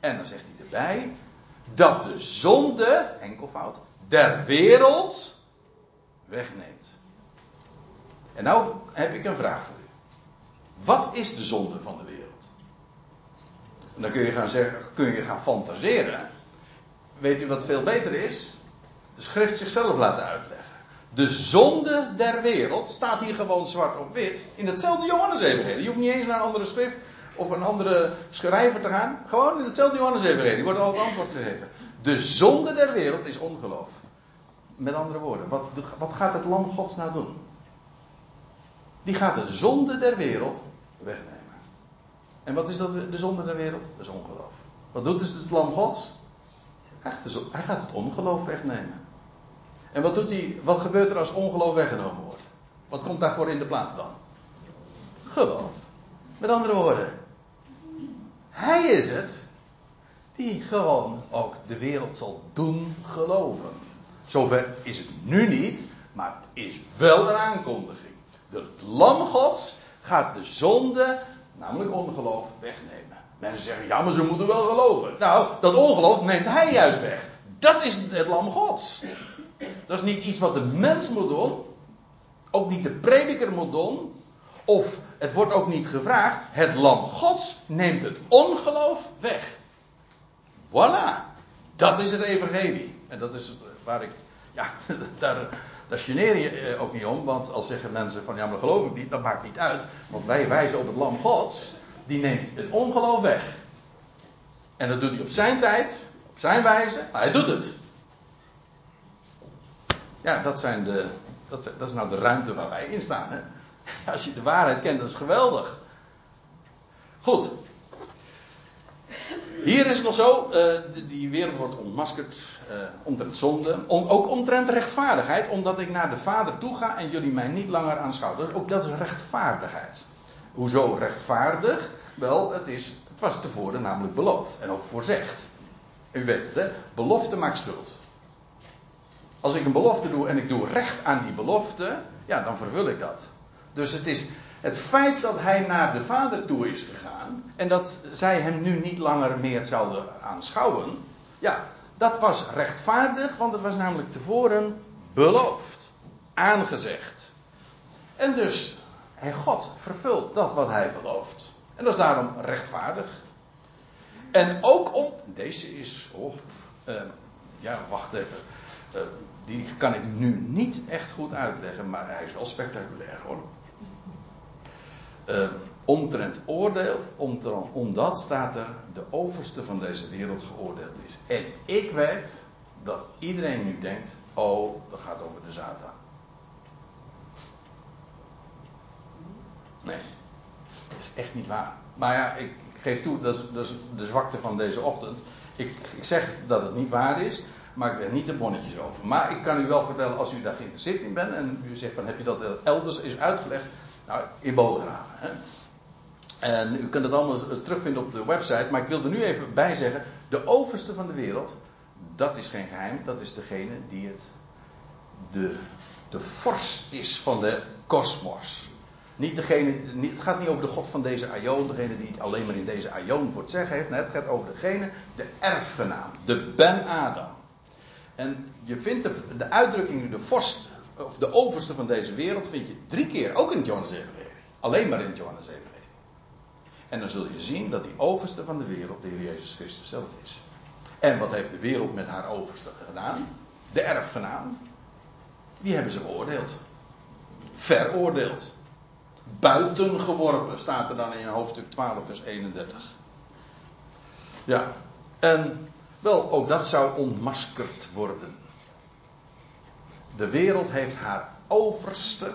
Speaker 1: En dan zegt hij erbij, dat de zonde, enkelvoud, der wereld wegneemt. En nou heb ik een vraag voor u. Wat is de zonde van de wereld? En dan kun je gaan, zeggen, kun je gaan fantaseren. Weet u wat veel beter is? De schrift zichzelf laten uitleggen. De zonde der wereld staat hier gewoon zwart op wit. In hetzelfde Johannes-evangelie. Je hoeft niet eens naar een andere schrift of een andere schrijver te gaan. Gewoon in hetzelfde Johannes-evangelie wordt al het antwoord gegeven. De zonde der wereld is ongeloof. Met andere woorden, wat, wat gaat het lam gods nou doen? Die gaat de zonde der wereld wegnemen. En wat is dat, de zonde der wereld? Dat is ongeloof. Wat doet dus het lam gods? Hij gaat het ongeloof wegnemen. En wat, doet hij, wat gebeurt er als ongeloof weggenomen wordt? Wat komt daarvoor in de plaats dan? Geloof. Met andere woorden, hij is het die gewoon ook de wereld zal doen geloven. Zover is het nu niet, maar het is wel een aankondiging. De lam gods gaat de zonde, namelijk ongeloof, wegnemen. Mensen zeggen, ja, maar ze moeten wel geloven. Nou, dat ongeloof neemt hij juist weg. Dat is het lam gods. Dat is niet iets wat de mens moet doen. Ook niet de prediker moet doen. Of het wordt ook niet gevraagd. Het lam gods neemt het ongeloof weg. Voilà. Dat is het evangelie. En dat is het waar ik... Ja, daar, daar geneer je eh, ook niet om. Want als zeggen mensen van ja, maar geloof ik niet. Dat maakt niet uit. Want wij wijzen op het lam gods. Die neemt het ongeloof weg. En dat doet hij op zijn tijd. Op zijn wijze. Maar hij doet het. Ja, dat, zijn de, dat, dat is nou de ruimte waar wij in staan. Hè? Als je de waarheid kent, dat is geweldig. Goed. Hier is het nog zo, uh, die wereld wordt ontmaskerd uh, omtrent zonde. Om, ook omtrent rechtvaardigheid, omdat ik naar de Vader toe ga en jullie mij niet langer aanschouwen. Dus ook dat is rechtvaardigheid. Hoezo rechtvaardig? Wel, het, is, het was tevoren namelijk beloofd en ook voorzegd. U weet het, hè? Belofte maakt schuld. Als ik een belofte doe en ik doe recht aan die belofte, ja, dan vervul ik dat. Dus het is het feit dat hij naar de Vader toe is gegaan en dat zij hem nu niet langer meer zouden aanschouwen, ja, dat was rechtvaardig, want het was namelijk tevoren beloofd, aangezegd. En dus, hij God vervult dat wat hij belooft. En dat is daarom rechtvaardig. En ook om, deze is, oh, uh, ja, wacht even. Uh, die kan ik nu niet echt goed uitleggen, maar hij is wel spectaculair hoor. Uh, omtrent oordeel, omtrent, omdat staat er de overste van deze wereld geoordeeld is. En ik weet dat iedereen nu denkt: oh, dat gaat over de Satan. Nee, dat is echt niet waar. Maar ja, ik, ik geef toe, dat is, dat is, de zwakte van deze ochtend. Ik, ik zeg dat het niet waar is maak er niet de bonnetjes over. Maar ik kan u wel vertellen, als u daar geïnteresseerd in bent en u zegt van heb je dat elders is uitgelegd, nou in Bogenhaven. Hè? En u kunt het allemaal terugvinden op de website, maar ik wil er nu even bij zeggen, de overste van de wereld, dat is geen geheim, dat is degene die het, de, de vorst is van de kosmos. Niet het gaat niet over de God van deze Aion, degene die het alleen maar in deze Aion voor het zeggen heeft. Het gaat over degene, de erfgenaam, de Ben Adam. En je vindt de, uitdrukking de vorst, of de overste van deze wereld, vind je drie keer, ook in Johannes Evangelie. Alleen maar in Johannes Evangelie. En dan zul je zien dat die overste van de wereld de Heer Jezus Christus zelf is. En wat heeft de wereld met haar overste gedaan? De erfgenaam. Die hebben ze beoordeeld. Veroordeeld. Buitengeworpen staat er dan in hoofdstuk 12, vers 31. Ja. En wel, ook dat zou ontmaskerd worden. De wereld heeft haar overste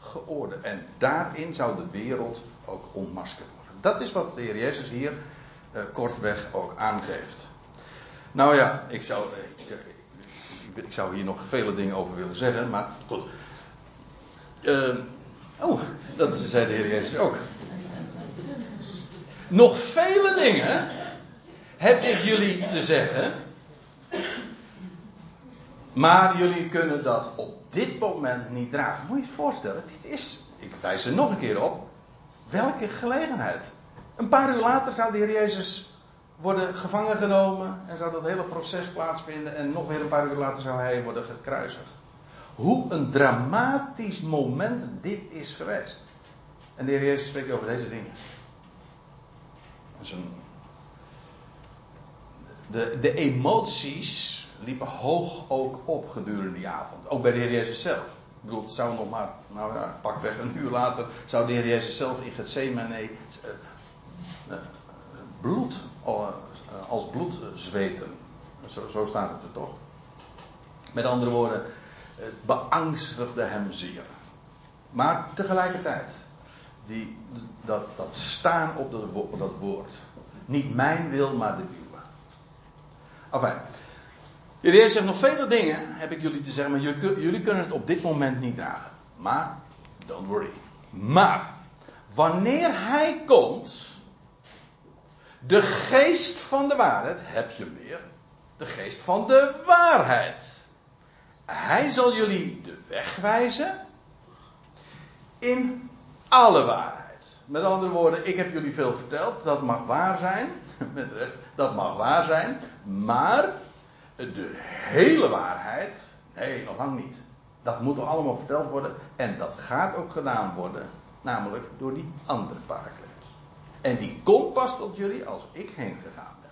Speaker 1: geoordeeld. En daarin zou de wereld ook ontmaskerd worden. Dat is wat de Heer Jezus hier uh, kortweg ook aangeeft. Nou ja, ik zou, ik, ik, zou hier nog vele dingen over willen zeggen, maar goed. Uh, oh, dat zei de Heer Jezus ook. Nog vele dingen heb ik jullie te zeggen. Maar jullie kunnen dat op dit moment niet dragen. Moet je je voorstellen, dit is, ik wijs er nog een keer op, welke gelegenheid. Een paar uur later zou de Heer Jezus worden gevangen genomen en zou dat hele proces plaatsvinden en nog weer een paar uur later zou hij worden gekruisigd. Hoe een dramatisch moment dit is geweest. En de Heer Jezus spreekt over deze dingen. de, de emoties liepen hoog ook op gedurende die avond. Ook bij de Heer Jezus zelf. Ik bedoel, het zou nog maar, nou ja, pakweg een uur later, zou de Heer Jezus zelf in Gethsemane uh, uh, bloed, uh, als bloed zweten. Zo, zo staat het er toch? Met andere woorden, het beangstigde hem zeer. Maar tegelijkertijd, die, dat, dat staan op dat, woord. Niet mijn wil, maar de uwe. Enfin, Jullie zegt nog vele dingen, heb ik jullie te zeggen, maar jullie, jullie kunnen het op dit moment niet dragen. Maar, don't worry. Maar, wanneer hij komt, de geest van de waarheid, heb je meer, de geest van de waarheid. Hij zal jullie de weg wijzen in alle waarheid. Met andere woorden, ik heb jullie veel verteld, dat mag waar zijn, dat mag waar zijn, maar de hele waarheid, nee, nog lang niet. Dat moet er allemaal verteld worden en dat gaat ook gedaan worden, namelijk door die andere parakleet. En die komt pas tot jullie als ik heen gegaan ben.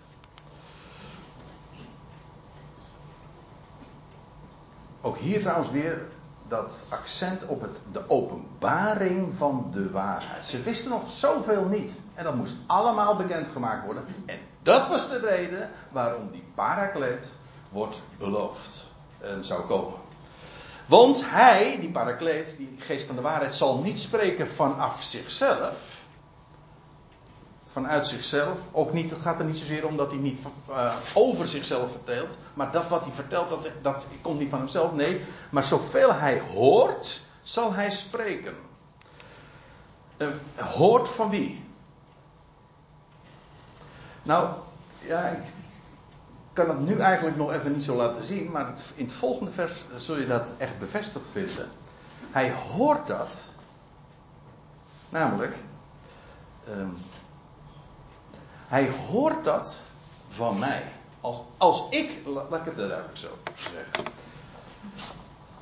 Speaker 1: Ook hier trouwens weer dat accent op het, de openbaring van de waarheid. Ze wisten nog zoveel niet. En dat moest allemaal bekendgemaakt worden. En dat was de reden waarom die parakleet wordt beloofd en zou komen. Want hij, die parakleet, die geest van de waarheid, zal niet spreken vanaf zichzelf. Vanuit zichzelf. Ook niet, het gaat er niet zozeer om dat hij niet uh, over zichzelf vertelt. Maar dat wat hij vertelt, dat, komt niet van hemzelf. Nee, maar zoveel hij hoort, zal hij spreken. Uh, hoort van wie? Nou, ja, ik kan het nu eigenlijk nog even niet zo laten zien, maar in het volgende vers zul je dat echt bevestigd vinden. Hij hoort dat, namelijk, um, hij hoort dat van mij. Als, als ik, laat ik het duidelijk zo zeggen.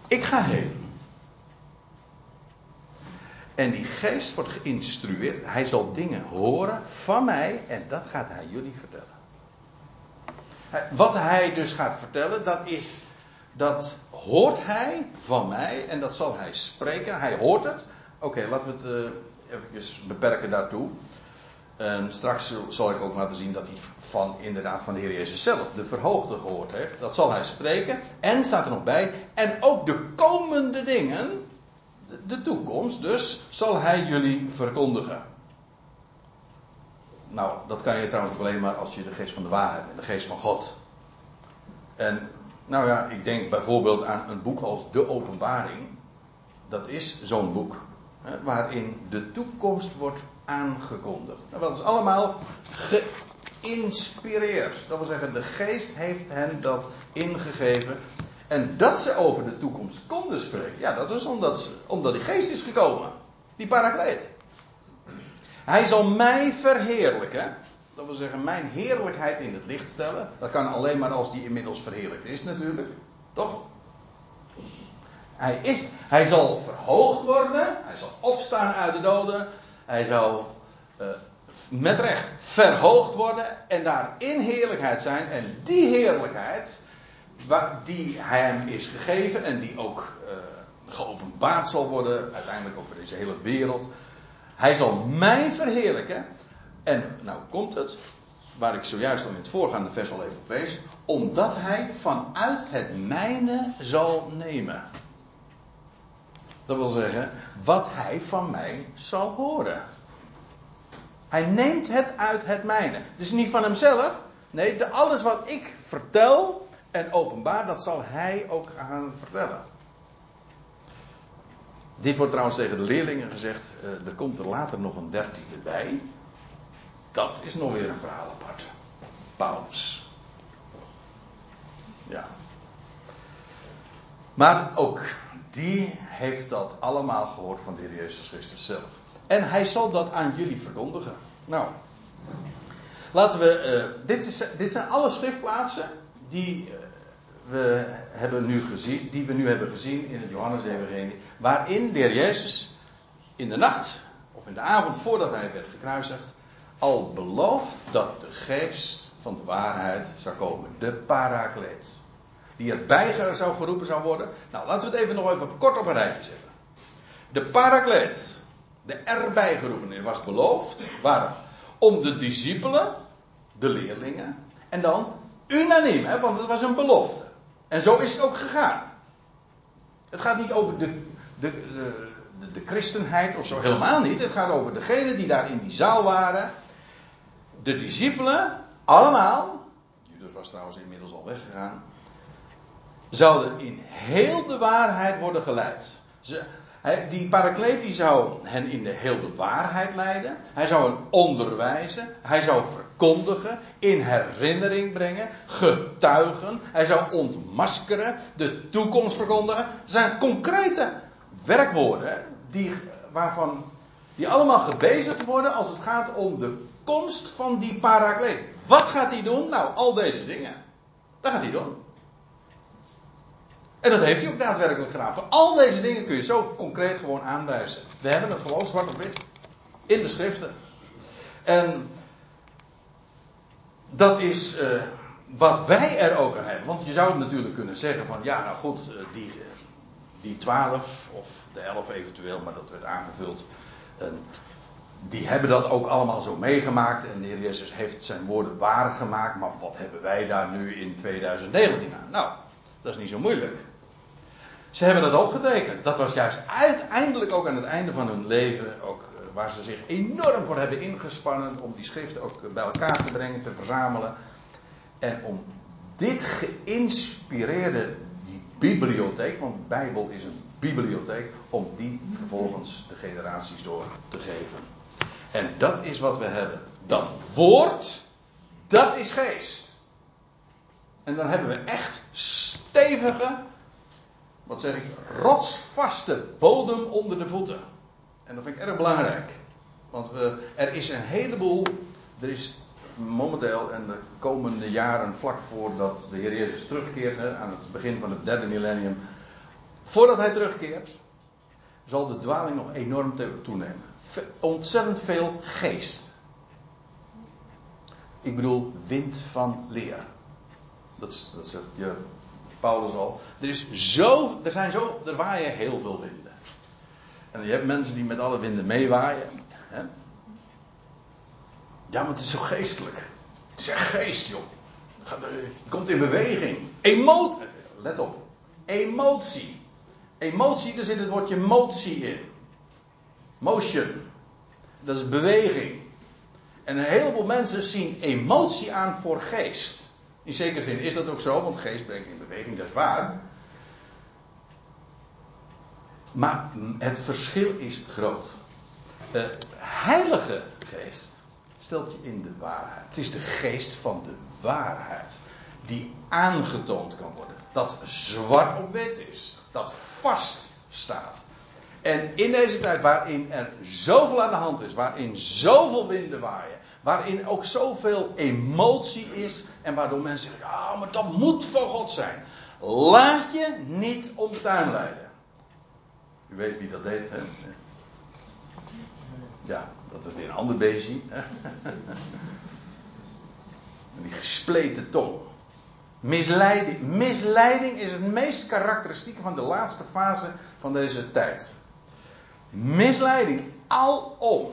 Speaker 1: Ik ga heen. En die geest wordt geïnstrueerd. Hij zal dingen horen van mij en dat gaat hij jullie vertellen. Wat hij dus gaat vertellen, dat is. Dat hoort hij van mij en dat zal hij spreken. Hij hoort het. Oké, laten we het uh, even beperken daartoe. En straks zal ik ook laten zien dat hij van, inderdaad van de Heer Jezus zelf, de verhoogde, gehoord heeft. Dat zal hij spreken. En staat er nog bij. En ook de komende dingen, de, de toekomst dus, zal hij jullie verkondigen. Nou, dat kan je trouwens ook alleen maar als je de geest van de waarheid en de geest van God. En nou ja, ik denk bijvoorbeeld aan een boek als De Openbaring. Dat is zo'n boek. Hè, waarin de toekomst wordt aangekondigd. Nou, dat is allemaal geïnspireerd. Dat wil zeggen, de geest heeft hen dat ingegeven. En dat ze over de toekomst konden spreken. Ja, dat is omdat, omdat die geest is gekomen. Die parakleet. Hij zal mij verheerlijken. Dat wil zeggen, mijn heerlijkheid in het licht stellen. Dat kan alleen maar als die inmiddels verheerlijkt is, natuurlijk. Toch? Hij, is, hij zal verhoogd worden. Hij zal opstaan uit de doden. Hij zal uh, met recht verhoogd worden. En daar in heerlijkheid zijn. En die heerlijkheid. Die hem is gegeven. En die ook uh, geopenbaard zal worden. Uiteindelijk over deze hele wereld. Hij zal mij verheerlijken. En nou komt het. waar ik zojuist al in het voorgaande vers al even op wees, omdat hij vanuit het mijne zal nemen. Dat wil zeggen, wat hij van mij zal horen. Hij neemt het uit het mijne. Dus niet van hemzelf. Nee, de, alles wat ik vertel en openbaar, dat zal hij ook gaan vertellen. Dit wordt trouwens tegen de leerlingen gezegd. Uh, er komt er later nog een dertiende bij. Dat is nog weer een verhaal apart. Paulus. Ja. Maar ook die heeft dat allemaal gehoord van de Heer Jezus Christus zelf. En hij zal dat aan jullie verkondigen. Nou, laten we. Uh, dit, is, dit zijn alle schriftplaatsen die uh, we hebben nu gezien, die we nu hebben gezien in het Johannes-evangelie, waarin de Heer Jezus in de nacht of in de avond voordat hij werd gekruisigd al belooft dat de geest van de waarheid zou komen, de parakleet, die erbij zou geroepen zou worden. Nou, laten we het even nog even kort op een rijtje zetten. De parakleet, de erbij geroepene, was beloofd. Waarom? Om de discipelen, de leerlingen, en dan unaniem, hè, want het was een belofte. En zo is het ook gegaan. Het gaat niet over de, de, de, de, christenheid of zo, helemaal niet. Het gaat over degenen die daar in die zaal waren. De discipelen, allemaal. Judas was trouwens inmiddels al weggegaan. Zouden in heel de waarheid worden geleid. Ze, die parakleet die zou hen in de heel de waarheid leiden. Hij zou hen onderwijzen. Hij zou verkondigen. In herinnering brengen. Getuigen. Hij zou ontmaskeren. De toekomst verkondigen. Dat zijn concrete werkwoorden. Die, waarvan, die allemaal gebezigd worden als het gaat om de komst van die parakleet. Wat gaat hij doen? Nou, al deze dingen. Dat gaat hij doen. En dat heeft hij ook daadwerkelijk gedaan. Voor al deze dingen kun je zo concreet gewoon aanwijzen. We hebben het gewoon zwart op wit. In de schriften. En dat is uh, wat wij er ook aan hebben. Want je zou natuurlijk kunnen zeggen van ja, nou goed, uh, die, uh, die 12 of de 11 eventueel, maar dat werd aangevuld. die hebben dat ook allemaal zo meegemaakt. En de Heer Jezus heeft zijn woorden waar gemaakt. Maar wat hebben wij daar nu in 2019 aan? Nou, dat is niet zo moeilijk. Ze hebben dat opgetekend. Dat was juist uiteindelijk ook aan het einde van hun leven, ook, eh, waar ze zich enorm voor hebben ingespannen om die schriften ook bij elkaar te brengen, te verzamelen. En om dit geïnspireerde, die bibliotheek, want de Bijbel is een bibliotheek, om die vervolgens de generaties door te geven. En dat is wat we hebben. Dat woord, dat is geest. En dan hebben we echt stevige wat zeg ik, rotsvaste bodem onder de voeten. En dat vind ik erg belangrijk. Want we, er is een heleboel, er is momenteel en de komende jaren vlak voordat de Heer Jezus terugkeert, hè, aan het begin van het derde millennium, voordat hij terugkeert, zal de dwaling nog enorm toenemen. Ontzettend veel geest. Ik bedoel wind van leer. Dat, dat zegt je Paulus al. Er, is zo, er, zijn zo, er waaien heel veel winden. En je hebt mensen die met alle winden meewaaien. Hè? Ja, maar het is zo geestelijk. Het is echt geest, joh. Je komt in beweging. Emotie. Let op. Emotie. Emotie, daar zit het woordje motie in. Motion. Dat is beweging. En een heleboel mensen zien emotie aan voor geest. In zekere zin is dat ook zo, want geest brengt in beweging, dat is waar. Maar het verschil is groot. De Heilige Geest stelt je in de waarheid. Het is de geest van de waarheid. Die aangetoond kan worden. Dat zwart op wit is. Dat vast staat. En in deze tijd waarin er zoveel aan de hand is. Waarin zoveel winden waaien. Waarin ook zoveel emotie is. En waardoor mensen zeggen: ja, maar dat moet van God zijn. Laat je niet om de tuin leiden. U weet wie dat deed, hè? Ja, dat was weer een ander beestje. Die gespleten tong. Misleiding. Misleiding is het meest karakteristieke van de laatste fase van deze tijd. Misleiding alom.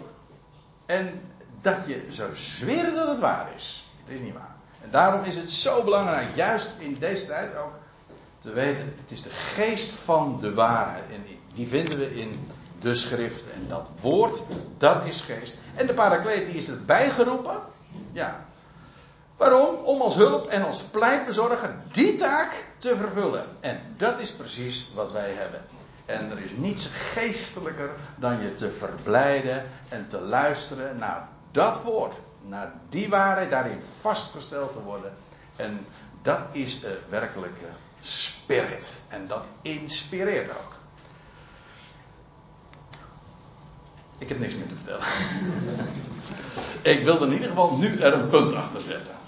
Speaker 1: En dat je zou zweren dat het waar is. Het is niet waar. En daarom is het zo belangrijk, juist in deze tijd ook, te weten, het is de geest van de waarheid. En die vinden we in de schrift. En dat woord, dat is geest. En de parakleet die is erbij geroepen. Ja. Waarom? Om als hulp en als pleitbezorger die taak te vervullen. En dat is precies wat wij hebben. En er is niets geestelijker dan je te verblijden en te luisteren naar dat woord. Naar die waarheid, daarin vastgesteld te worden. En dat is de werkelijke spirit. En dat inspireert ook. Ik heb niks meer te vertellen. ik wil in ieder geval nu er een punt achter zetten.